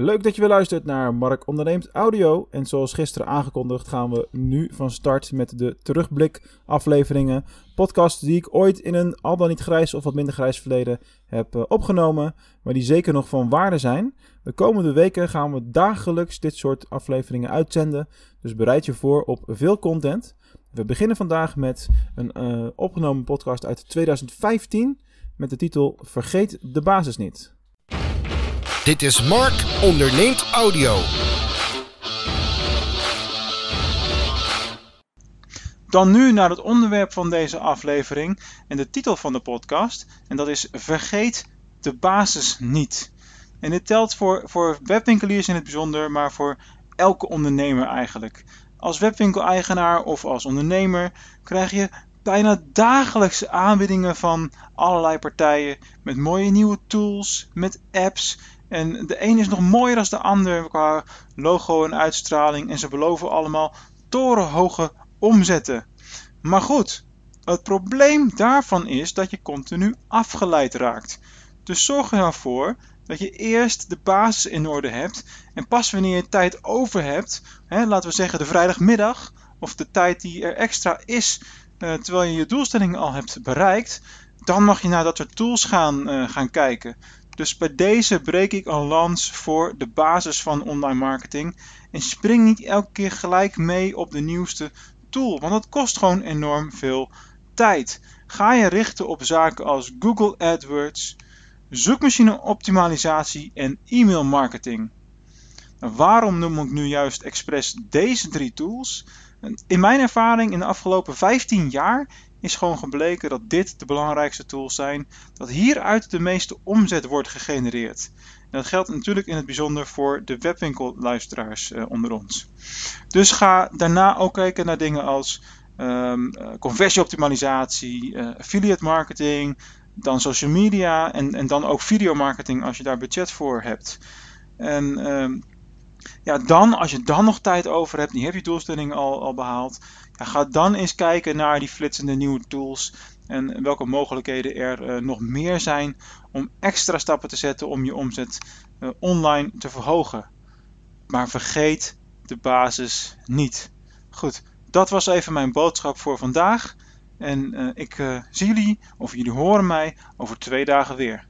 Leuk dat je weer luistert naar Mark Onderneemt Audio. En zoals gisteren aangekondigd gaan we nu van start met de terugblik afleveringen. Podcast die ik ooit in een al dan niet grijs of wat minder grijs verleden heb eh, opgenomen. Maar die zeker nog van waarde zijn. De komende weken gaan we dagelijks dit soort afleveringen uitzenden. Dus bereid je voor op veel content. We beginnen vandaag met een uh, opgenomen podcast uit 2015 met de titel Vergeet de basis niet. Dit is Mark Onderneemt Audio. Dan nu naar het onderwerp van deze aflevering en de titel van de podcast. En dat is Vergeet de basis niet. En dit telt voor, voor webwinkeliers in het bijzonder, maar voor elke ondernemer eigenlijk. Als webwinkeleigenaar of als ondernemer krijg je bijna dagelijks aanbiedingen van allerlei partijen met mooie nieuwe tools, met apps en de een is nog mooier dan de ander qua logo en uitstraling. En ze beloven allemaal torenhoge omzetten. Maar goed, het probleem daarvan is dat je continu afgeleid raakt. Dus zorg er nou dat je eerst de basis in orde hebt. En pas wanneer je tijd over hebt, hè, laten we zeggen de vrijdagmiddag, of de tijd die er extra is, eh, terwijl je je doelstelling al hebt bereikt, dan mag je naar dat soort tools gaan, uh, gaan kijken. Dus bij deze breek ik een lans voor de basis van online marketing. En spring niet elke keer gelijk mee op de nieuwste tool, want dat kost gewoon enorm veel tijd. Ga je richten op zaken als Google AdWords, zoekmachine optimalisatie en e-mail marketing. Waarom noem ik nu juist expres deze drie tools? In mijn ervaring in de afgelopen 15 jaar is gewoon gebleken dat dit de belangrijkste tools zijn, dat hieruit de meeste omzet wordt gegenereerd. En dat geldt natuurlijk in het bijzonder voor de webwinkelluisteraars uh, onder ons. Dus ga daarna ook kijken naar dingen als um, conversieoptimalisatie, uh, affiliate marketing, dan social media en, en dan ook videomarketing als je daar budget voor hebt. En um, ja, dan, als je dan nog tijd over hebt, die heb je doelstelling al, al behaald, ga dan eens kijken naar die flitsende nieuwe tools en welke mogelijkheden er uh, nog meer zijn om extra stappen te zetten om je omzet uh, online te verhogen. Maar vergeet de basis niet. Goed, dat was even mijn boodschap voor vandaag. En uh, ik zie jullie, of jullie horen mij, over twee dagen weer.